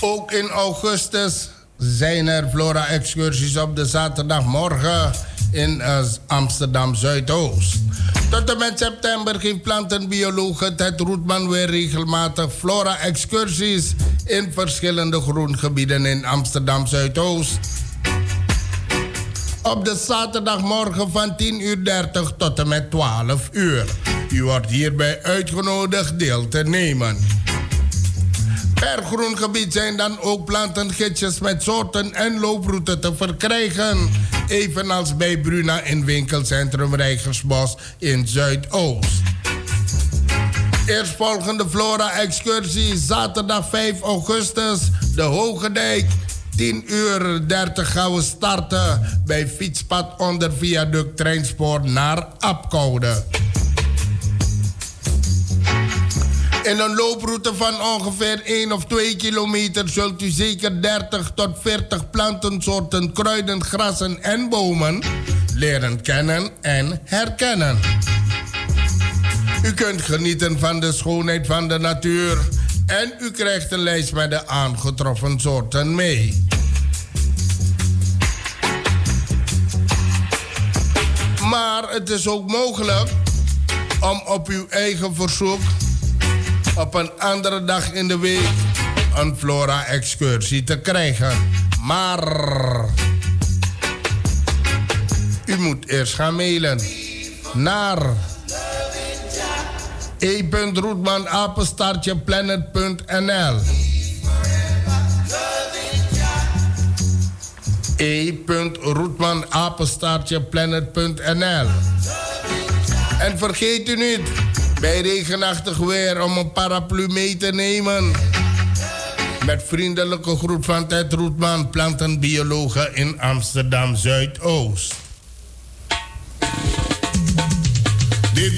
Ook in augustus zijn er flora-excursies op de zaterdagmorgen in eh, Amsterdam Zuidoost. Tot en met september geeft plantenbioloog Ted Roetman weer regelmatig flora-excursies in verschillende groengebieden in Amsterdam Zuidoost. Op de zaterdagmorgen van 10.30 uur tot en met 12 uur. U wordt hierbij uitgenodigd deel te nemen. Per groengebied zijn dan ook plantengidsjes met soorten en looproute te verkrijgen. Evenals bij Bruna in winkelcentrum Rijgersbos in Zuidoost. Eerstvolgende Flora-excursie zaterdag 5 augustus, de Hoge Dijk. 10 uur 30 gaan we starten bij fietspad onder viaduct Treinspoor naar Apkoude. In een looproute van ongeveer 1 of 2 kilometer zult u zeker 30 tot 40 plantensoorten, kruiden, grassen en bomen leren kennen en herkennen. U kunt genieten van de schoonheid van de natuur en u krijgt een lijst met de aangetroffen soorten mee. Maar het is ook mogelijk om op uw eigen verzoek op een andere dag in de week een flora-excursie te krijgen. Maar u moet eerst gaan mailen naar e.roetmanapenstaartjeplanet.nl e.roetmanapenstaartjeplanet.nl En vergeet u niet, bij regenachtig weer om een paraplu mee te nemen. Met vriendelijke groet van Ted Roetman, plantenbioloog in Amsterdam Zuidoost. Dit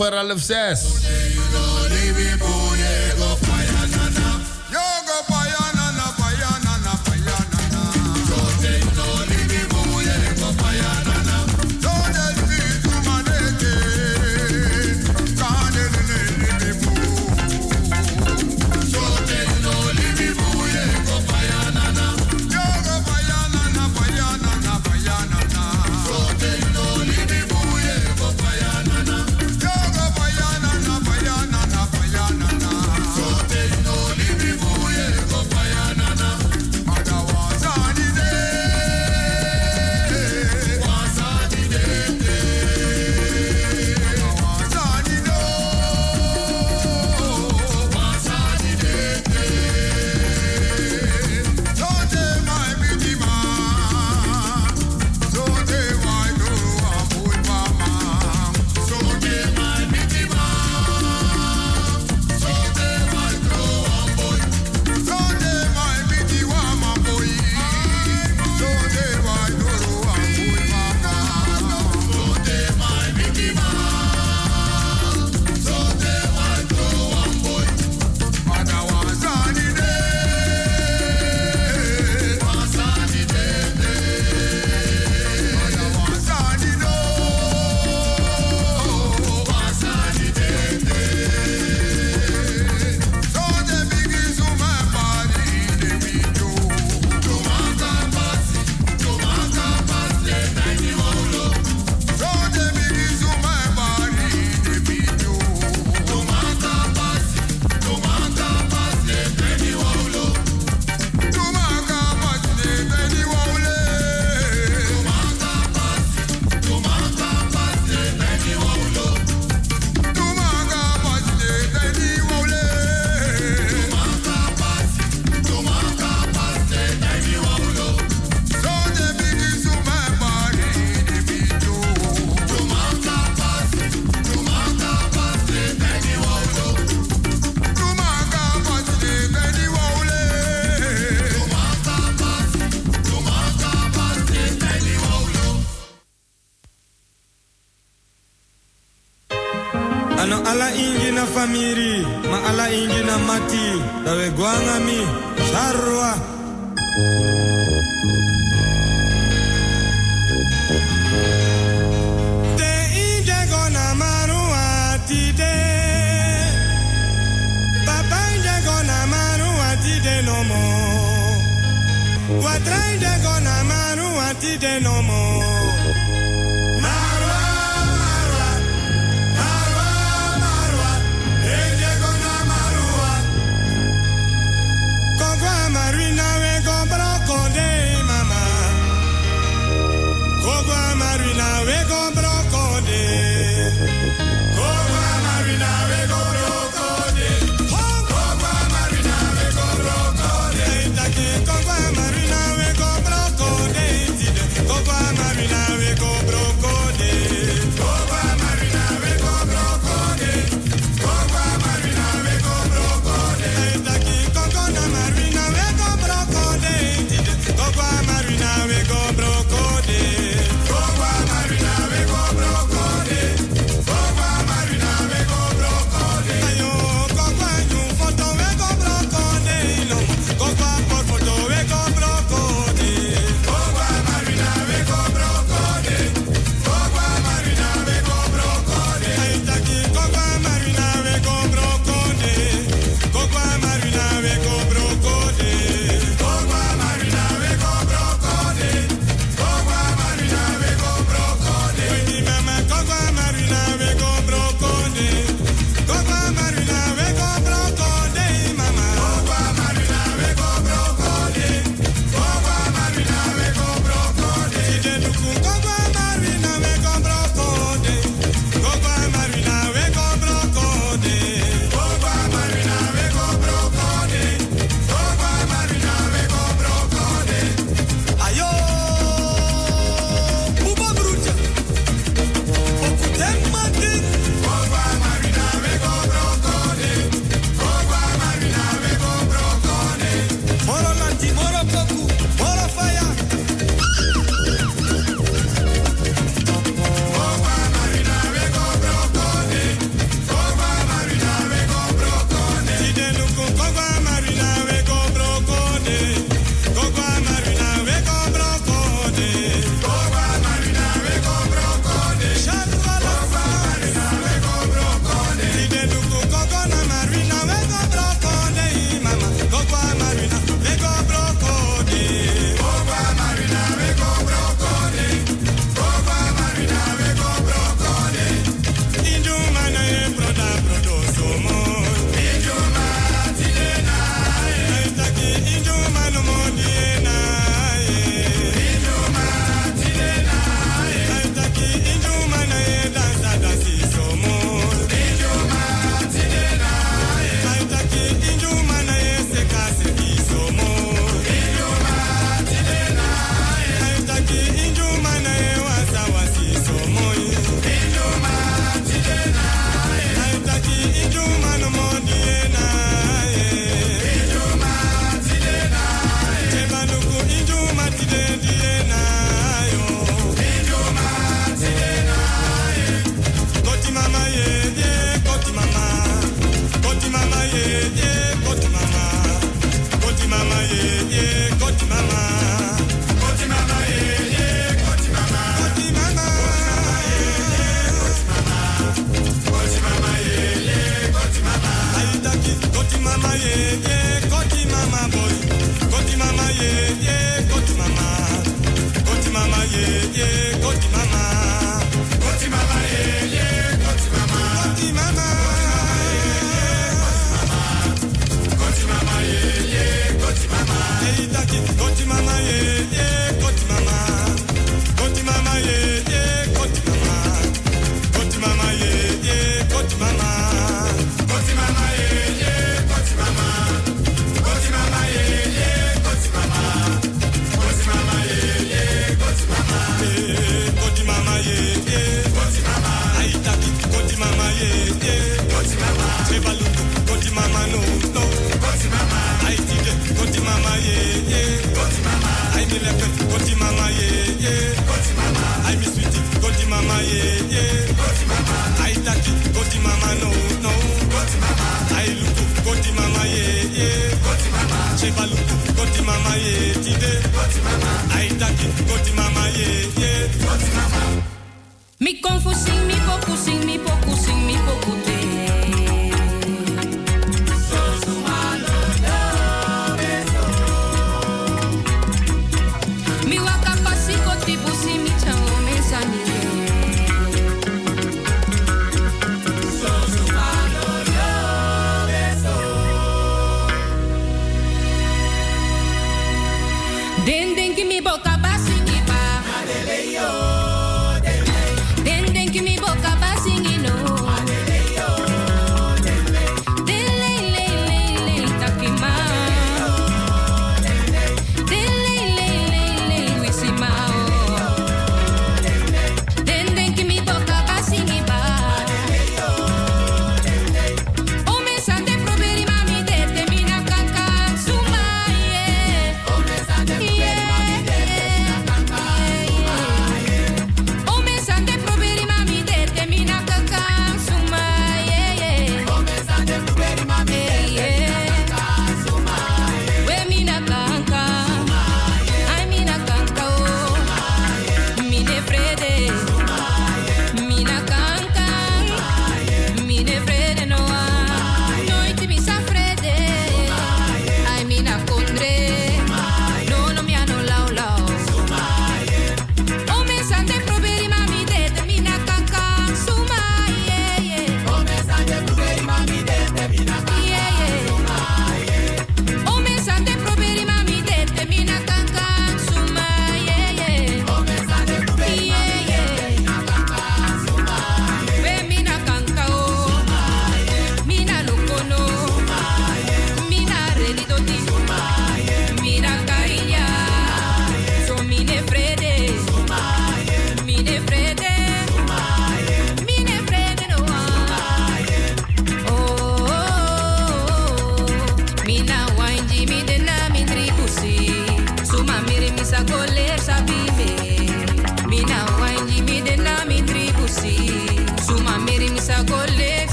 over half 6.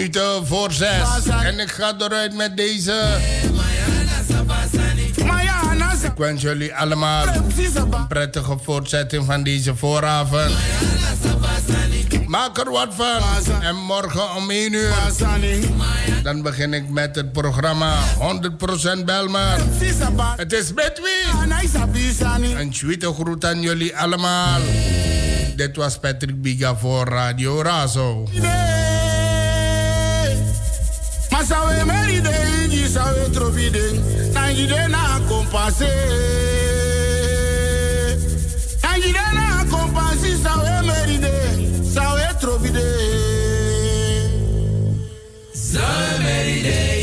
Minuten voor zes. En ik ga eruit met deze. Ik wens jullie allemaal een prettige voortzetting van deze vooravond. Maak er wat van. En morgen om 1 uur. Dan begin ik met het programma 100% Belmar. Het is met wie? Een tweede groet aan jullie allemaal. Dit was Patrick Biga voor Radio Razo. Masawe meride, iji sawe trofide, tangide na kompase. Tangide na kompasi, sawe meride, sawe. Sawe meride,